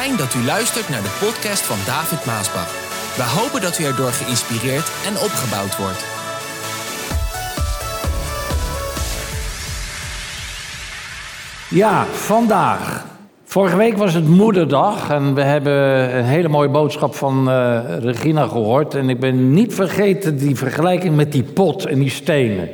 Fijn dat u luistert naar de podcast van David Maasbach. We hopen dat u erdoor geïnspireerd en opgebouwd wordt. Ja, vandaag. Vorige week was het Moederdag en we hebben een hele mooie boodschap van eh, Regina gehoord. En ik ben niet vergeten die vergelijking met die pot en die stenen.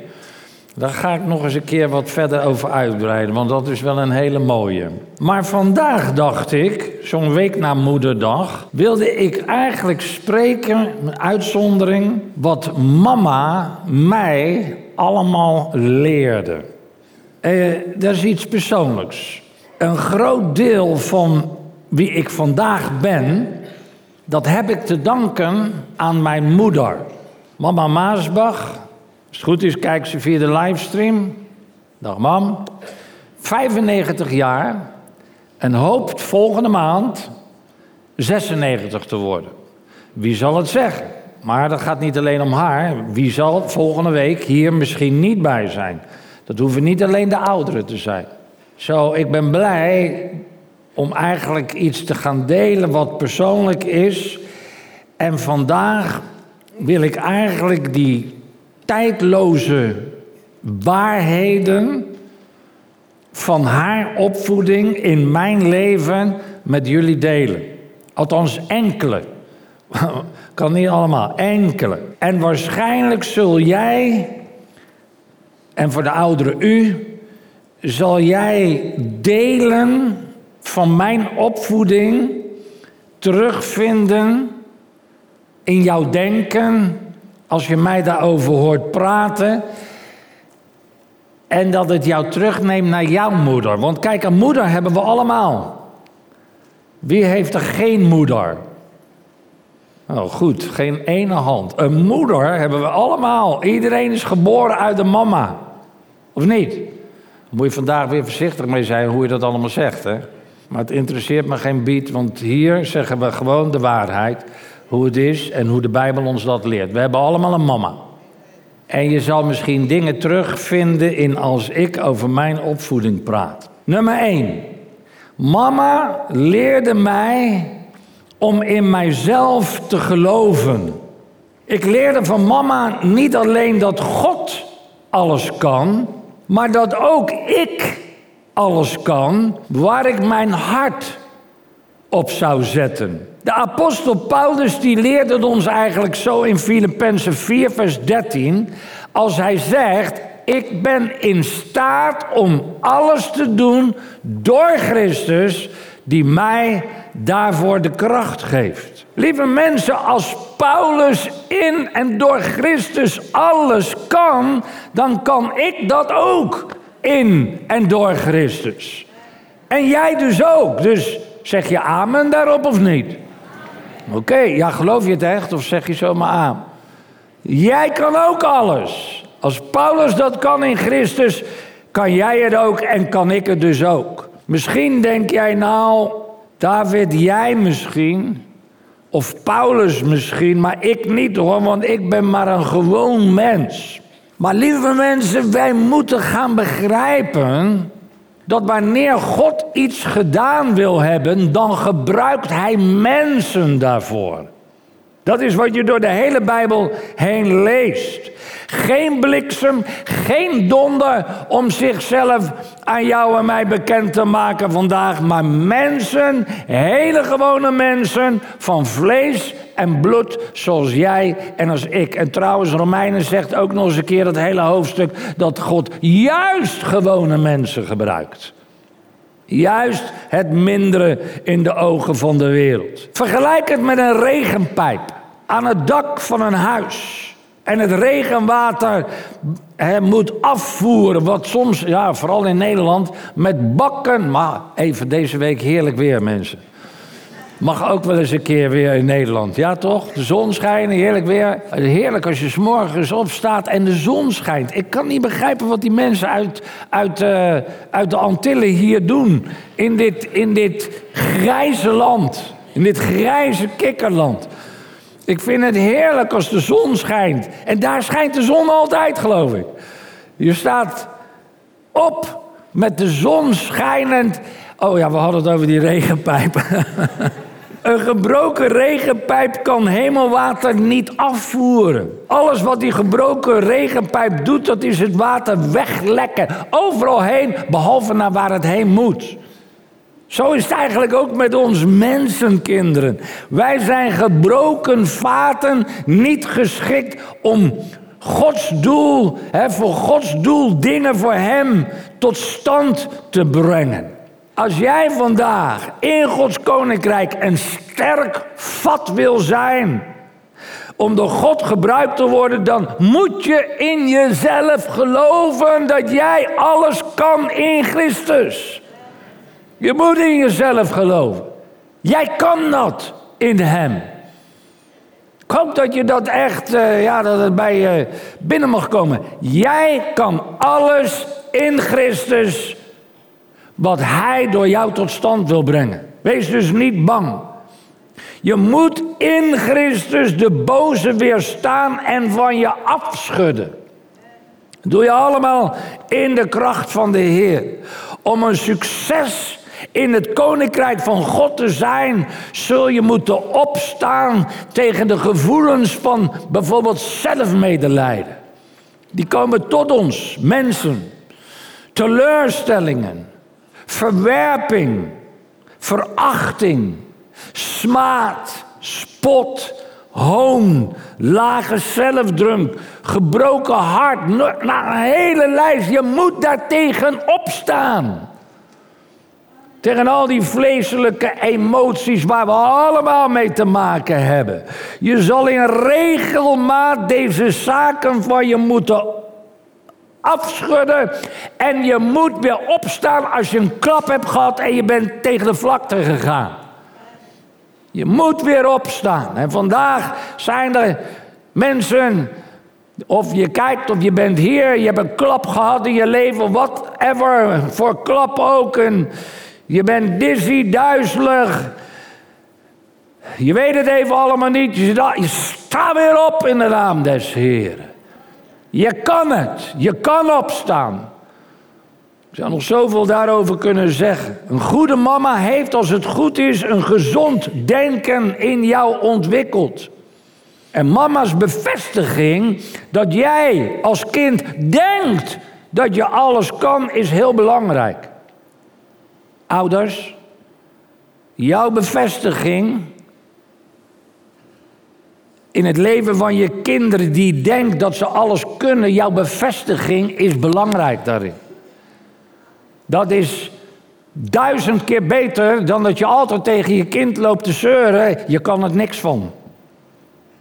Daar ga ik nog eens een keer wat verder over uitbreiden, want dat is wel een hele mooie. Maar vandaag dacht ik, zo'n week na Moederdag, wilde ik eigenlijk spreken, een uitzondering, wat mama mij allemaal leerde. Eh, dat is iets persoonlijks. Een groot deel van wie ik vandaag ben, dat heb ik te danken aan mijn moeder. Mama Maasbach. Als het goed is, kijk ze via de livestream. Dag mam. 95 jaar en hoopt volgende maand 96 te worden. Wie zal het zeggen? Maar dat gaat niet alleen om haar. Wie zal volgende week hier misschien niet bij zijn? Dat hoeven niet alleen de ouderen te zijn. Zo, ik ben blij om eigenlijk iets te gaan delen wat persoonlijk is. En vandaag wil ik eigenlijk die tijdloze waarheden van haar opvoeding in mijn leven met jullie delen. Althans, enkele. kan niet allemaal, enkele. En waarschijnlijk zul jij, en voor de ouderen u, zal jij delen van mijn opvoeding terugvinden in jouw denken als je mij daarover hoort praten. En dat het jou terugneemt naar jouw moeder. Want kijk, een moeder hebben we allemaal. Wie heeft er geen moeder? Oh, goed, geen ene hand. Een moeder hebben we allemaal. Iedereen is geboren uit de mama. Of niet? moet je vandaag weer voorzichtig mee zijn hoe je dat allemaal zegt. Hè? Maar het interesseert me geen bied, want hier zeggen we gewoon de waarheid. Hoe het is en hoe de Bijbel ons dat leert. We hebben allemaal een mama. En je zal misschien dingen terugvinden in als ik over mijn opvoeding praat. Nummer 1. Mama leerde mij om in mijzelf te geloven. Ik leerde van mama niet alleen dat God alles kan, maar dat ook ik alles kan waar ik mijn hart op zou zetten. De apostel Paulus die leerde het ons eigenlijk zo in Filippenzen 4 vers 13 als hij zegt ik ben in staat om alles te doen door Christus die mij daarvoor de kracht geeft. Lieve mensen, als Paulus in en door Christus alles kan, dan kan ik dat ook in en door Christus. En jij dus ook. Dus zeg je amen daarop of niet? Oké, ja, geloof je het echt of zeg je zomaar aan? Jij kan ook alles. Als Paulus dat kan in Christus, kan jij het ook en kan ik het dus ook. Misschien denk jij nou, David, jij misschien, of Paulus misschien, maar ik niet hoor, want ik ben maar een gewoon mens. Maar lieve mensen, wij moeten gaan begrijpen dat wanneer God iets gedaan wil hebben, dan gebruikt Hij mensen daarvoor. Dat is wat je door de hele Bijbel heen leest. Geen bliksem, geen donder om zichzelf aan jou en mij bekend te maken vandaag, maar mensen, hele gewone mensen van vlees en bloed zoals jij en als ik. En trouwens, Romeinen zegt ook nog eens een keer het hele hoofdstuk dat God juist gewone mensen gebruikt. Juist het mindere in de ogen van de wereld. Vergelijk het met een regenpijp aan het dak van een huis. En het regenwater moet afvoeren, wat soms, ja, vooral in Nederland, met bakken. Maar even deze week heerlijk weer, mensen. Mag ook wel eens een keer weer in Nederland. Ja, toch? De zon schijnt, heerlijk weer. Heerlijk als je s morgens opstaat en de zon schijnt. Ik kan niet begrijpen wat die mensen uit, uit, uh, uit de Antillen hier doen. In dit, in dit grijze land. In dit grijze kikkerland. Ik vind het heerlijk als de zon schijnt. En daar schijnt de zon altijd, geloof ik. Je staat op met de zon schijnend. Oh ja, we hadden het over die regenpijp. Een gebroken regenpijp kan hemelwater niet afvoeren. Alles wat die gebroken regenpijp doet, dat is het water weglekken. Overal heen, behalve naar waar het heen moet. Zo is het eigenlijk ook met ons mensenkinderen. Wij zijn gebroken vaten, niet geschikt om Gods doel, hè, voor Gods doel dingen voor Hem tot stand te brengen. Als jij vandaag in Gods koninkrijk een sterk vat wil zijn, om door God gebruikt te worden, dan moet je in jezelf geloven dat jij alles kan in Christus. Je moet in jezelf geloven. Jij kan dat in Hem. Ik hoop dat je dat echt, uh, ja, dat het bij je binnen mag komen. Jij kan alles in Christus wat Hij door jou tot stand wil brengen. Wees dus niet bang. Je moet in Christus de boze weerstaan en van je afschudden. Doe je allemaal in de kracht van de Heer. Om een succes in het koninkrijk van God te zijn, zul je moeten opstaan tegen de gevoelens van bijvoorbeeld zelfmedelijden. Die komen tot ons, mensen. Teleurstellingen, verwerping, verachting, smaad, spot, hoon, lage zelfdruk, gebroken hart. Nou, een hele lijst. Je moet daartegen opstaan. Tegen al die vleeselijke emoties waar we allemaal mee te maken hebben. Je zal in regelmaat deze zaken van je moeten afschudden. En je moet weer opstaan als je een klap hebt gehad en je bent tegen de vlakte gegaan. Je moet weer opstaan. En vandaag zijn er mensen, of je kijkt of je bent hier, je hebt een klap gehad in je leven, whatever, voor klap ook. En je bent dizzy, duizelig. Je weet het even allemaal niet. Je, staat weer op in de naam des Heeren. Je kan het. Je kan opstaan. Ik zou nog zoveel daarover kunnen zeggen. Een goede mama heeft, als het goed is, een gezond denken in jou ontwikkeld. En mama's bevestiging dat jij als kind denkt dat je alles kan, is heel belangrijk. Ouders, jouw bevestiging in het leven van je kinderen die denkt dat ze alles kunnen, jouw bevestiging is belangrijk daarin. Dat is duizend keer beter dan dat je altijd tegen je kind loopt te zeuren. Je kan er niks van.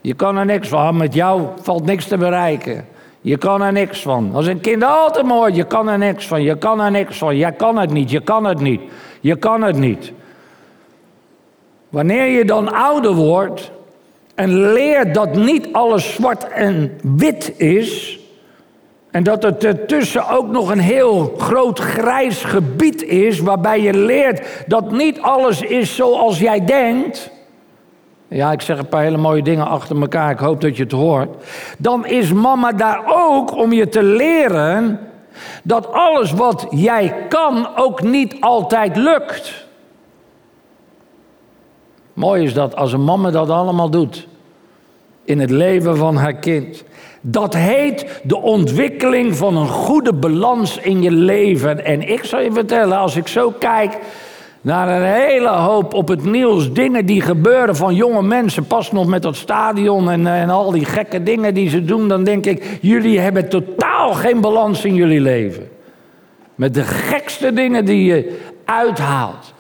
Je kan er niks van. Met jou valt niks te bereiken. Je kan er niks van. Als een kind altijd mooi, je kan er niks van. Je kan er niks van. Jij kan het niet. Je kan het niet. Je kan het niet. Wanneer je dan ouder wordt en leert dat niet alles zwart en wit is. En dat het ertussen ook nog een heel groot grijs gebied is, waarbij je leert dat niet alles is zoals jij denkt. Ja, ik zeg een paar hele mooie dingen achter elkaar, ik hoop dat je het hoort. Dan is mama daar ook om je te leren dat alles wat jij kan ook niet altijd lukt. Mooi is dat als een mama dat allemaal doet in het leven van haar kind. Dat heet de ontwikkeling van een goede balans in je leven. En ik zal je vertellen, als ik zo kijk naar een hele hoop op het nieuws dingen die gebeuren van jonge mensen, pas nog met dat stadion en, en al die gekke dingen die ze doen, dan denk ik, jullie hebben totaal geen balans in jullie leven. Met de gekste dingen die je uithaalt.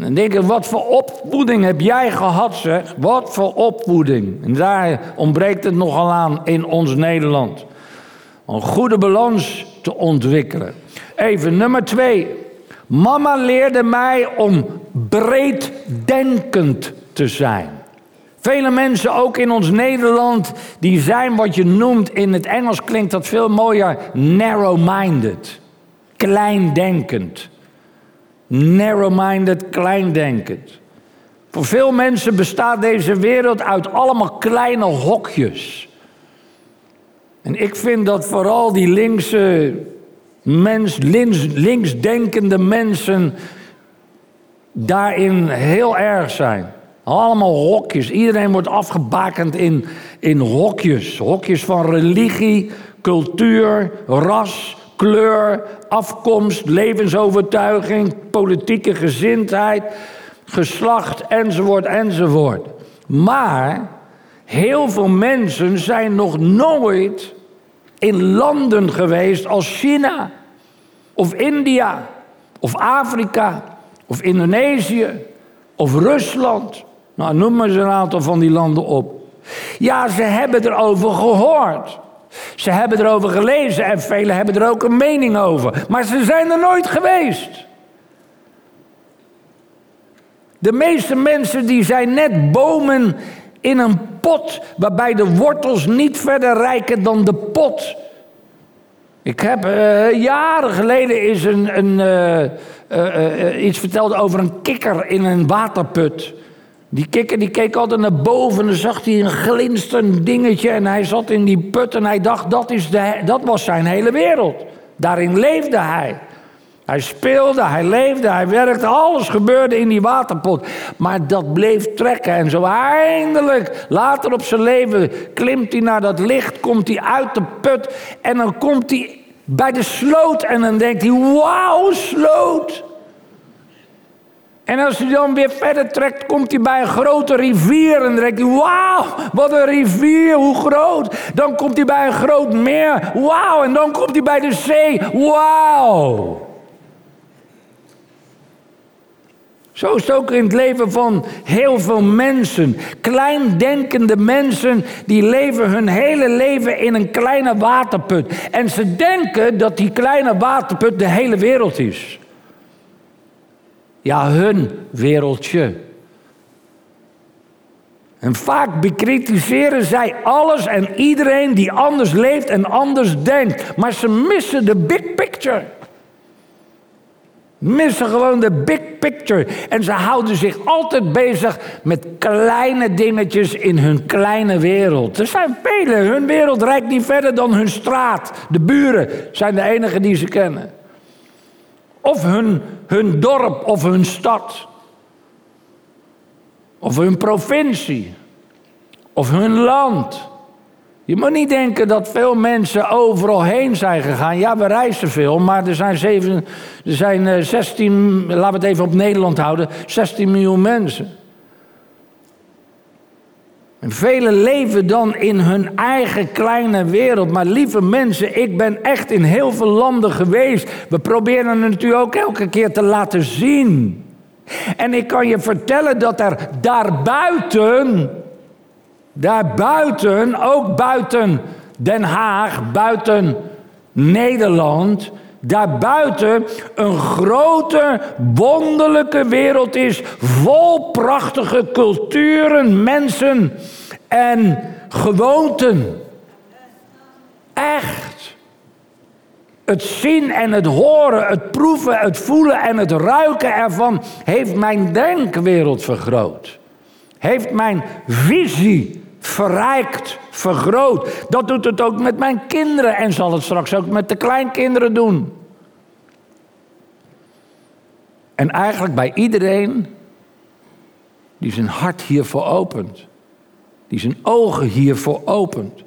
En dan denk ik, wat voor opvoeding heb jij gehad, zeg? Wat voor opvoeding. En daar ontbreekt het nogal aan in ons Nederland. Een goede balans te ontwikkelen. Even nummer twee. Mama leerde mij om breed denkend te zijn. Vele mensen, ook in ons Nederland, die zijn wat je noemt, in het Engels klinkt dat veel mooier, narrow-minded. Kleindenkend. Narrow-minded, kleindenkend. Voor veel mensen bestaat deze wereld uit allemaal kleine hokjes. En ik vind dat vooral die linkse mens, links, linksdenkende mensen daarin heel erg zijn. Allemaal hokjes. Iedereen wordt afgebakend in, in hokjes. Hokjes van religie, cultuur, ras, kleur, afkomst, levensovertuiging, politieke gezindheid, geslacht enzovoort enzovoort. Maar heel veel mensen zijn nog nooit in landen geweest als China of India of Afrika of Indonesië of Rusland. Nou, noem maar eens een aantal van die landen op. Ja, ze hebben erover gehoord. Ze hebben erover gelezen en velen hebben er ook een mening over. Maar ze zijn er nooit geweest. De meeste mensen die zijn net bomen in een pot waarbij de wortels niet verder reiken dan de pot. Ik heb uh, jaren geleden is een, een, uh, uh, iets verteld over een kikker in een waterput. Die kikker die keek altijd naar boven en dan zag hij een glinsterend dingetje en hij zat in die put en hij dacht dat, is de, dat was zijn hele wereld. Daarin leefde hij. Hij speelde, hij leefde, hij werkte, alles gebeurde in die waterpot. Maar dat bleef trekken en zo eindelijk, later op zijn leven, klimt hij naar dat licht, komt hij uit de put en dan komt hij bij de sloot en dan denkt hij, wauw, sloot. En als hij dan weer verder trekt, komt hij bij een grote rivier. En dan denkt hij, wauw, wat een rivier, hoe groot. Dan komt hij bij een groot meer, wauw. En dan komt hij bij de zee, wauw. Zo is het ook in het leven van heel veel mensen. Kleindenkende mensen die leven hun hele leven in een kleine waterput. En ze denken dat die kleine waterput de hele wereld is. Ja, hun wereldje. En vaak bekritiseren zij alles en iedereen die anders leeft en anders denkt. Maar ze missen de big picture. Missen gewoon de big picture. En ze houden zich altijd bezig met kleine dingetjes in hun kleine wereld. Er zijn velen. Hun wereld reikt niet verder dan hun straat. De buren zijn de enigen die ze kennen. Of hun, hun dorp of hun stad. Of hun provincie. Of hun land. Je moet niet denken dat veel mensen overal heen zijn gegaan. Ja, we reizen veel, maar er zijn, er zijn 16, eh, laten we het even op Nederland houden, 16 miljoen mensen. En velen leven dan in hun eigen kleine wereld. Maar lieve mensen, ik ben echt in heel veel landen geweest. We proberen het natuurlijk ook elke keer te laten zien. En ik kan je vertellen dat er daarbuiten, daarbuiten, ook buiten Den Haag, buiten Nederland, daarbuiten een grote, wonderlijke wereld is, vol prachtige culturen, mensen en gewoonten. Echt. Het zien en het horen, het proeven, het voelen en het ruiken ervan heeft mijn denkwereld vergroot. Heeft mijn visie verrijkt, vergroot. Dat doet het ook met mijn kinderen en zal het straks ook met de kleinkinderen doen. En eigenlijk bij iedereen die zijn hart hiervoor opent. Die zijn ogen hiervoor opent.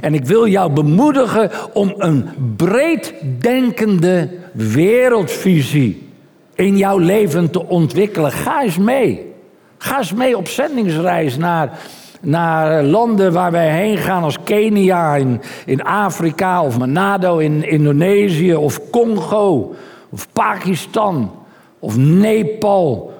En ik wil jou bemoedigen om een breed denkende wereldvisie in jouw leven te ontwikkelen. Ga eens mee. Ga eens mee op zendingsreis naar naar landen waar wij heen gaan als Kenia in, in Afrika of Manado in Indonesië of Congo of Pakistan of Nepal.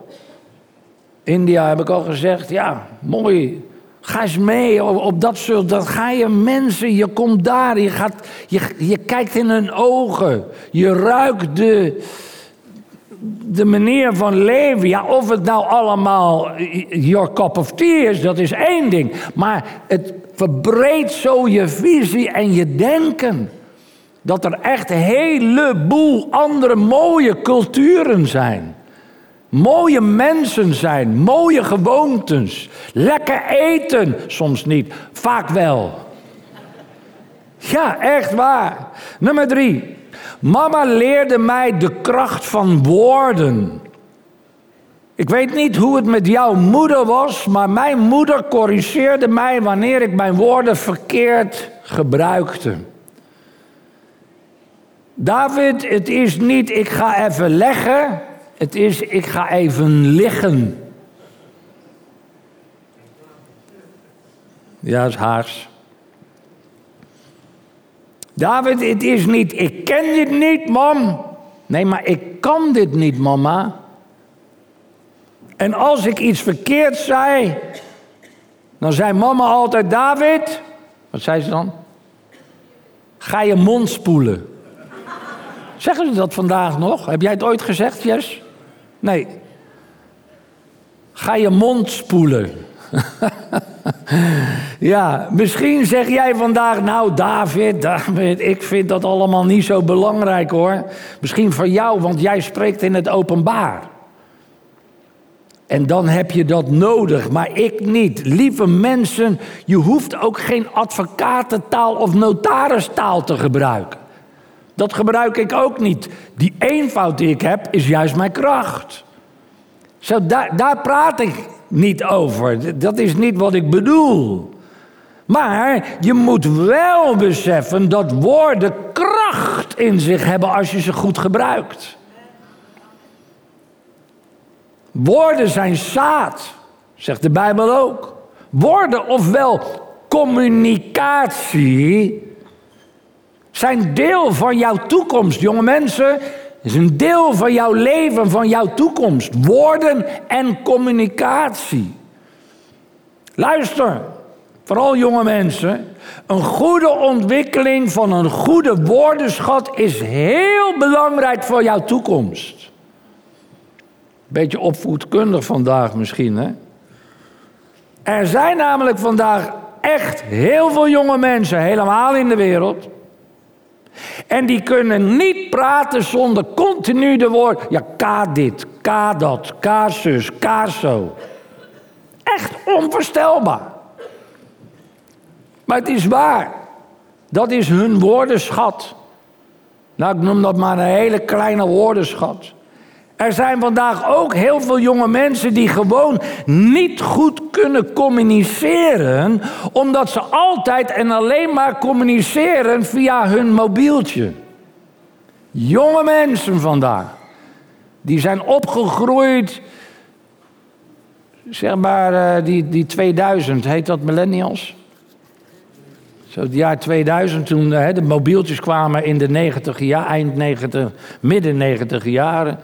India heb ik al gezegd, ja, mooi. Ga eens mee op, dat soort. Dan ga je mensen, je komt daar, je, gaat, je, je kijkt in hun ogen, je ruikt de, de manier van leven, ja, of het nou allemaal your cup of tea is, dat is één ding. Maar het verbreedt zo je visie en je denken. Dat er echt een heleboel andere mooie culturen zijn. Mooie mensen zijn, mooie gewoontes. Lekker eten, soms niet, vaak wel. Ja, echt waar. Nummer drie. Mama leerde mij de kracht van woorden. Ik weet niet hoe het met jouw moeder was, maar mijn moeder corrigeerde mij wanneer ik mijn woorden verkeerd gebruikte. David, het is niet ik ga even leggen, het is ik ga even liggen. Ja, is haars. David, het is niet ik ken dit niet, mam. Nee, maar ik kan dit niet, mama. En als ik iets verkeerd zei, dan zei mama altijd: David, wat zei ze dan? Ga je mond spoelen. Zeggen ze dat vandaag nog? Heb jij het ooit gezegd, Jess? Nee. Ga je mond spoelen. ja, misschien zeg jij vandaag, nou David, David, ik vind dat allemaal niet zo belangrijk hoor. Misschien voor jou, want jij spreekt in het openbaar. En dan heb je dat nodig, maar ik niet. Lieve mensen, je hoeft ook geen advocatentaal of notaristaal te gebruiken. Dat gebruik ik ook niet. Die eenvoud die ik heb, is juist mijn kracht. Zo, daar, daar praat ik niet over. Dat is niet wat ik bedoel. Maar je moet wel beseffen dat woorden kracht in zich hebben als je ze goed gebruikt. Woorden zijn zaad, zegt de Bijbel ook. Woorden, ofwel communicatie, zijn deel van jouw toekomst, jonge mensen. Is een deel van jouw leven, van jouw toekomst. Woorden en communicatie. Luister, vooral jonge mensen. Een goede ontwikkeling van een goede woordenschat is heel belangrijk voor jouw toekomst. Beetje opvoedkundig vandaag misschien, hè? Er zijn namelijk vandaag echt heel veel jonge mensen, helemaal in de wereld. En die kunnen niet praten zonder continu de woord. Ja, ka dit, ka dat, ka zus, ka zo. Echt onvoorstelbaar. Maar het is waar. Dat is hun woordenschat. Nou, ik noem dat maar een hele kleine woordenschat. Er zijn vandaag ook heel veel jonge mensen die gewoon niet goed kunnen communiceren, omdat ze altijd en alleen maar communiceren via hun mobieltje. Jonge mensen vandaag, die zijn opgegroeid, zeg maar eh, die, die 2000, heet dat millennials? Zo het jaar 2000, toen de mobieltjes kwamen in de 90 jaar, eind 90, midden 90 jaren.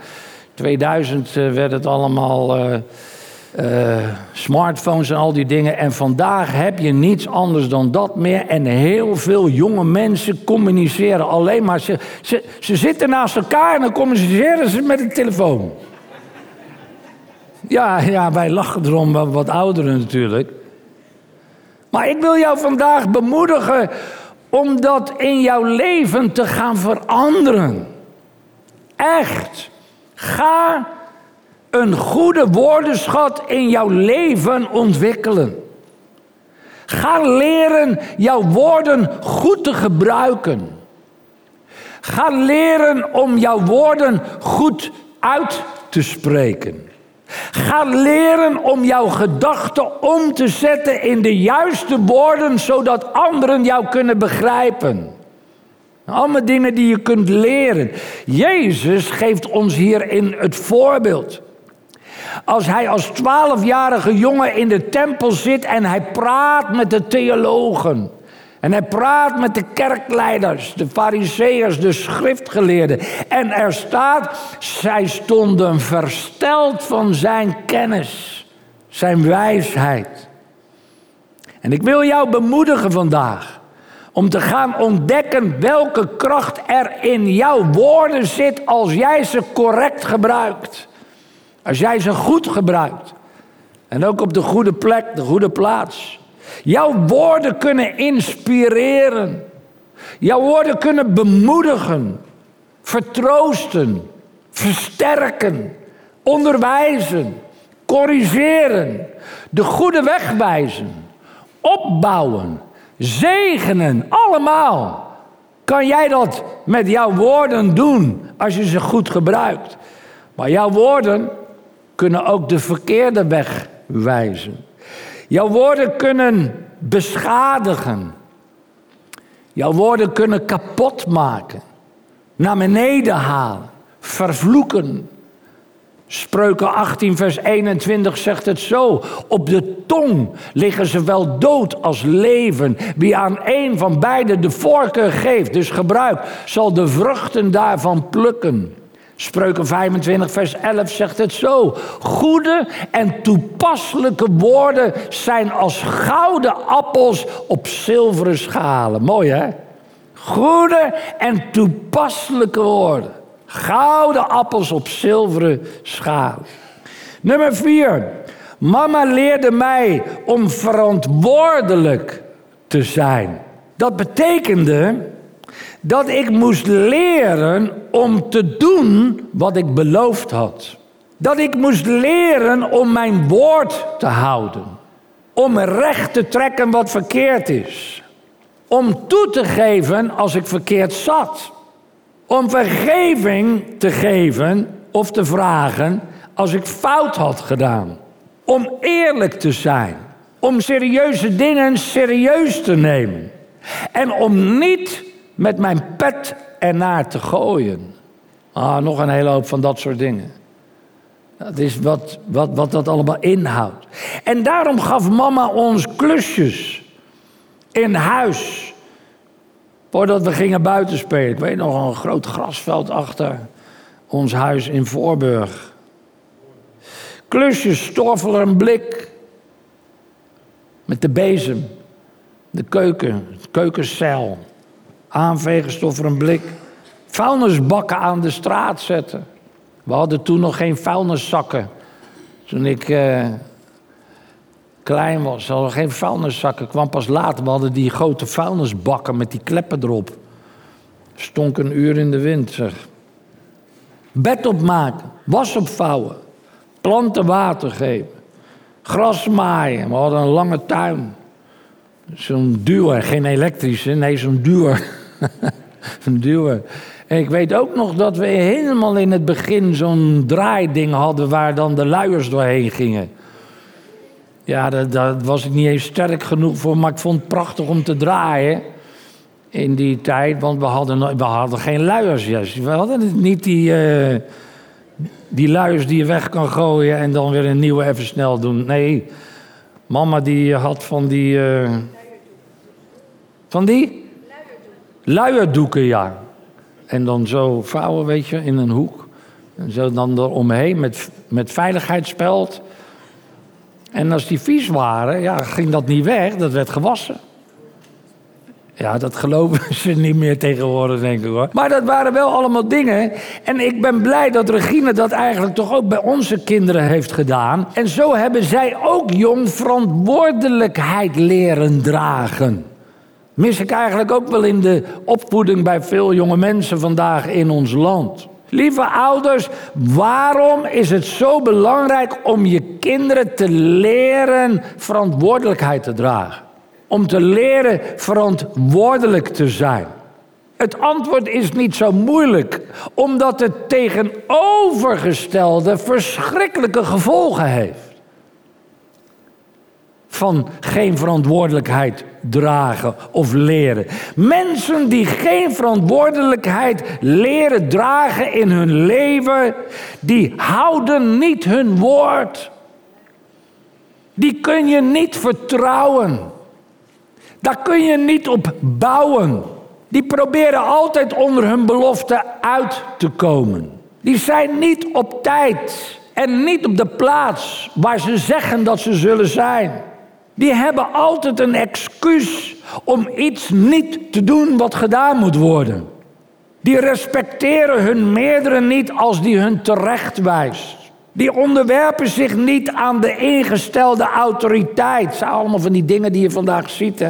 2000 uh, werd het allemaal uh, uh, smartphones en al die dingen. En vandaag heb je niets anders dan dat meer. En heel veel jonge mensen communiceren alleen maar. Ze, ze, ze zitten naast elkaar en dan communiceren ze met een telefoon. Ja, ja, wij lachen erom, wat ouderen natuurlijk. Maar ik wil jou vandaag bemoedigen om dat in jouw leven te gaan veranderen. Echt. Ga een goede woordenschat in jouw leven ontwikkelen. Ga leren jouw woorden goed te gebruiken. Ga leren om jouw woorden goed uit te spreken. Ga leren om jouw gedachten om te zetten in de juiste woorden, zodat anderen jou kunnen begrijpen. Allemaal dingen die je kunt leren. Jezus geeft ons hierin het voorbeeld. Als hij als twaalfjarige jongen in de tempel zit en hij praat met de theologen. En hij praat met de kerkleiders, de fariseërs, de schriftgeleerden. En er staat, zij stonden versteld van zijn kennis, zijn wijsheid. En ik wil jou bemoedigen vandaag. Om te gaan ontdekken welke kracht er in jouw woorden zit als jij ze correct gebruikt. Als jij ze goed gebruikt. En ook op de goede plek, de goede plaats. Jouw woorden kunnen inspireren. Jouw woorden kunnen bemoedigen, vertroosten, versterken, onderwijzen, corrigeren, de goede weg wijzen, opbouwen, zegenen, allemaal kan jij dat met jouw woorden doen als je ze goed gebruikt. Maar jouw woorden kunnen ook de verkeerde weg wijzen. Jouw woorden kunnen beschadigen. Jouw woorden kunnen kapot maken, naar beneden halen, vervloeken. Spreuken 18, vers 21 zegt het zo. Op de tong liggen ze wel dood als leven. Wie aan een van beide de voorkeur geeft, dus gebruikt, zal de vruchten daarvan plukken. Spreuken 25, vers 11 zegt het zo. Goede en toepasselijke woorden zijn als gouden appels op zilveren schalen. Mooi hè? Goede en toepasselijke woorden. Gouden appels op zilveren schalen. Nummer 4. Mama leerde mij om verantwoordelijk te zijn. Dat betekende dat ik moest leren om te doen wat ik beloofd had. Dat ik moest leren om mijn woord te houden. Om recht te trekken wat verkeerd is. Om toe te geven als ik verkeerd zat. Om vergeving te geven of te vragen als ik fout had gedaan. Om eerlijk te zijn. Om serieuze dingen serieus te nemen. En om niet met mijn pet ernaar te gooien. Ah, nog een hele hoop van dat soort dingen. Dat is wat, wat, wat dat allemaal inhoudt. En daarom gaf mama ons klusjes in huis. Voordat we gingen buiten spelen. Ik weet nog een groot grasveld achter ons huis in Voorburg. Klusjes, stoffel een blik. Met de bezem. De keuken, het keukencel aanvegen, voor een blik. Vuilnisbakken aan de straat zetten. We hadden toen nog geen vuilniszakken. Toen ik eh, klein was, hadden we geen vuilniszakken. Kwam pas later. We hadden die grote vuilnisbakken met die kleppen erop. Stonk een uur in de wind, zeg. Bed opmaken, was opvouwen, planten water geven, gras maaien. We hadden een lange tuin. Zo'n duwer, geen elektrische, nee, zo'n duwer. een duwen. En ik weet ook nog dat we helemaal in het begin zo'n draaiding hadden waar dan de luiers doorheen gingen. Ja, daar, was ik niet eens sterk genoeg voor, maar ik vond het prachtig om te draaien in die tijd, want we hadden, we hadden geen luiers. Yes. We hadden niet die, uh, die luiers die je weg kan gooien en dan weer een nieuwe even snel doen. Nee, mama die had van die. Uh, van die? Luierdoeken, ja. En dan zo vouwen, weet je, in een hoek. En zo dan eromheen met, met veiligheidsspeld. En als die vies waren, ja, ging dat niet weg, dat werd gewassen. Ja, dat geloven ze niet meer tegenwoordig, denk ik hoor. Maar dat waren wel allemaal dingen. En ik ben blij dat Regine dat eigenlijk toch ook bij onze kinderen heeft gedaan. En zo hebben zij ook jong verantwoordelijkheid leren dragen. Mis ik eigenlijk ook wel in de opvoeding bij veel jonge mensen vandaag in ons land. Lieve ouders, waarom is het zo belangrijk om je kinderen te leren verantwoordelijkheid te dragen? Om te leren verantwoordelijk te zijn. Het antwoord is niet zo moeilijk, omdat het tegenovergestelde verschrikkelijke gevolgen heeft van geen verantwoordelijkheid dragen of leren. Mensen die geen verantwoordelijkheid leren dragen in hun leven, die houden niet hun woord. Die kun je niet vertrouwen. Daar kun je niet op bouwen. Die proberen altijd onder hun belofte uit te komen. Die zijn niet op tijd en niet op de plaats waar ze zeggen dat ze zullen zijn. Die hebben altijd een excuus om iets niet te doen wat gedaan moet worden. Die respecteren hun meerdere niet als die hun terecht wijst. Die onderwerpen zich niet aan de ingestelde autoriteit. Dat zijn allemaal van die dingen die je vandaag ziet,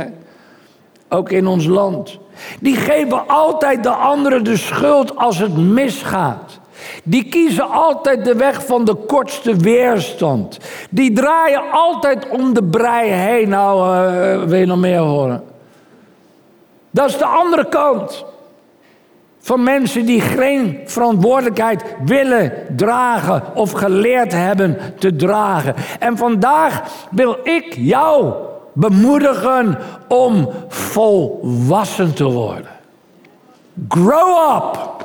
ook in ons land. Die geven altijd de anderen de schuld als het misgaat. Die kiezen altijd de weg van de kortste weerstand. Die draaien altijd om de brei heen. Nou, uh, wil je nog meer horen? Dat is de andere kant. Van mensen die geen verantwoordelijkheid willen dragen of geleerd hebben te dragen. En vandaag wil ik jou bemoedigen om volwassen te worden. Grow up.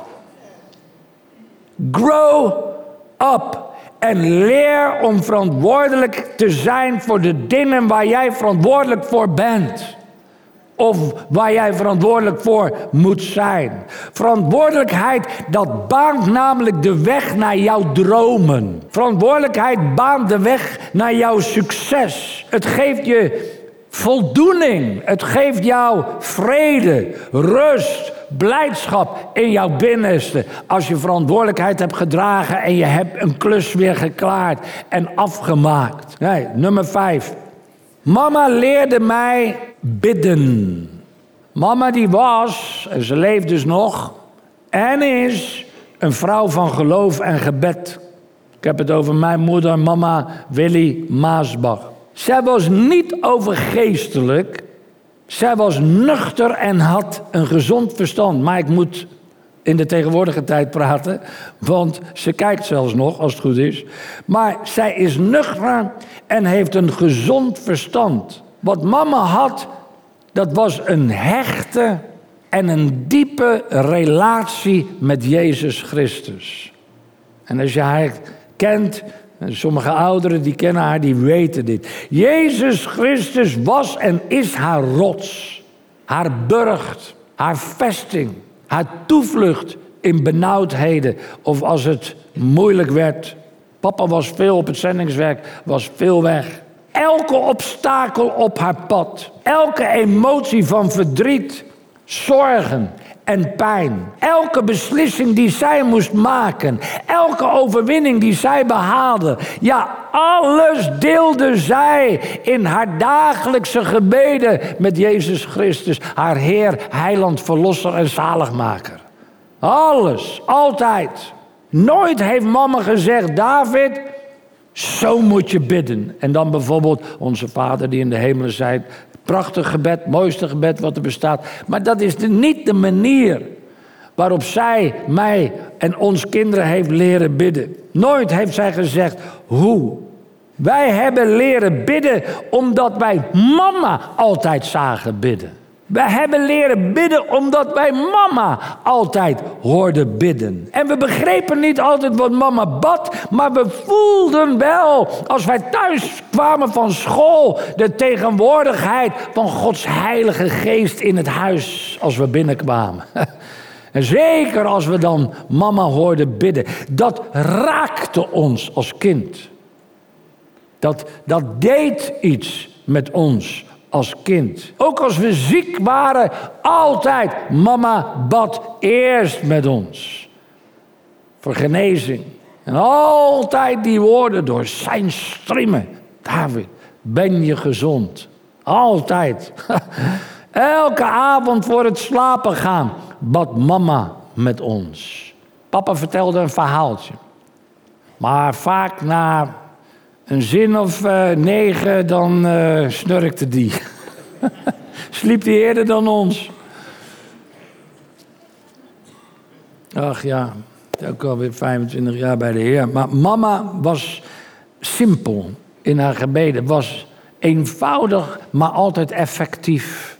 Grow up. En leer om verantwoordelijk te zijn voor de dingen waar jij verantwoordelijk voor bent. Of waar jij verantwoordelijk voor moet zijn. Verantwoordelijkheid, dat baant namelijk de weg naar jouw dromen. Verantwoordelijkheid baant de weg naar jouw succes. Het geeft je voldoening. Het geeft jou vrede, rust, blijdschap in jouw binnenste. Als je verantwoordelijkheid hebt gedragen en je hebt een klus weer geklaard en afgemaakt. Nummer vijf. Mama leerde mij bidden. Mama die was, en ze leeft dus nog, en is een vrouw van geloof en gebed. Ik heb het over mijn moeder, mama Willy Maasbach. Zij was niet overgeestelijk. Zij was nuchter en had een gezond verstand. Maar ik moet in de tegenwoordige tijd praten, want ze kijkt zelfs nog, als het goed is. Maar zij is nuchter en heeft een gezond verstand. Wat mama had, dat was een hechte en een diepe relatie met Jezus Christus. En als je haar kent, Sommige ouderen die kennen haar, die weten dit. Jezus Christus was en is haar rots, haar burcht, haar vesting, haar toevlucht in benauwdheden of als het moeilijk werd. Papa was veel op het zendingswerk, was veel weg. Elke obstakel op haar pad, elke emotie van verdriet, zorgen en pijn. Elke beslissing die zij moest maken, elke overwinning die zij behaalde, ja, alles deelde zij in haar dagelijkse gebeden met Jezus Christus, haar Heer, Heiland, Verlosser en Zaligmaker. Alles, altijd. Nooit heeft mama gezegd, David, zo moet je bidden. En dan bijvoorbeeld onze Vader die in de hemelen zijt, Prachtig gebed, mooiste gebed wat er bestaat. Maar dat is niet de manier waarop zij mij en ons kinderen heeft leren bidden. Nooit heeft zij gezegd hoe. Wij hebben leren bidden omdat wij mama altijd zagen bidden. We hebben leren bidden omdat wij mama altijd hoorden bidden. En we begrepen niet altijd wat mama bad, maar we voelden wel als wij thuis kwamen van school de tegenwoordigheid van Gods Heilige Geest in het huis als we binnenkwamen. En zeker als we dan mama hoorden bidden, dat raakte ons als kind. Dat, dat deed iets met ons als kind. Ook als we ziek waren, altijd. Mama bad eerst met ons. Voor genezing. En altijd die woorden door zijn striemen. David, ben je gezond? Altijd. Elke avond voor het slapen gaan bad mama met ons. Papa vertelde een verhaaltje. Maar vaak na een zin of uh, negen, dan uh, snurkte die. Sliep die eerder dan ons. Ach ja, ook alweer 25 jaar bij de Heer. Maar mama was simpel in haar gebeden. Was eenvoudig, maar altijd effectief.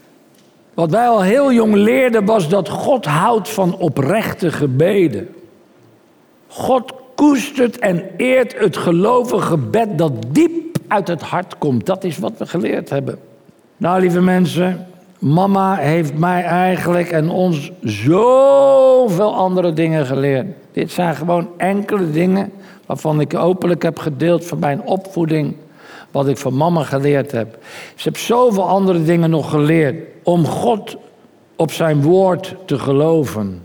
Wat wij al heel jong leerden was dat God houdt van oprechte gebeden. God koestert en eert het gelovige gebed dat diep uit het hart komt. Dat is wat we geleerd hebben. Nou, lieve mensen, mama heeft mij eigenlijk en ons zoveel andere dingen geleerd. Dit zijn gewoon enkele dingen waarvan ik openlijk heb gedeeld van mijn opvoeding. Wat ik van mama geleerd heb. Ze heeft zoveel andere dingen nog geleerd. Om God op zijn woord te geloven,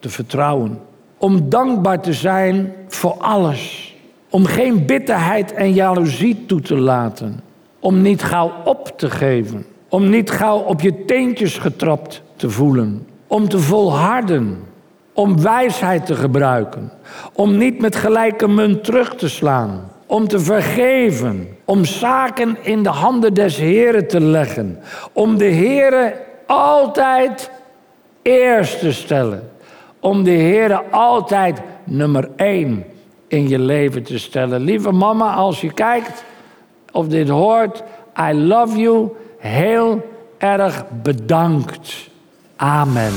te vertrouwen. Om dankbaar te zijn voor alles. Om geen bitterheid en jaloezie toe te laten. Om niet gauw op te geven. Om niet gauw op je teentjes getrapt te voelen. Om te volharden. Om wijsheid te gebruiken. Om niet met gelijke munt terug te slaan. Om te vergeven. Om zaken in de handen des Heren te leggen. Om de Heren altijd eerst te stellen om de Heer altijd nummer één in je leven te stellen. Lieve mama, als je kijkt of dit hoort, I love you. Heel erg bedankt. Amen.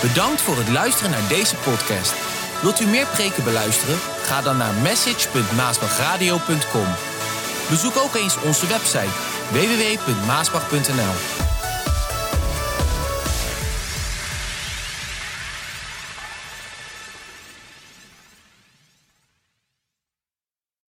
Bedankt voor het luisteren naar deze podcast. Wilt u meer preken beluisteren? Ga dan naar message.maasbachradio.com. Bezoek ook eens onze website www.maasbach.nl.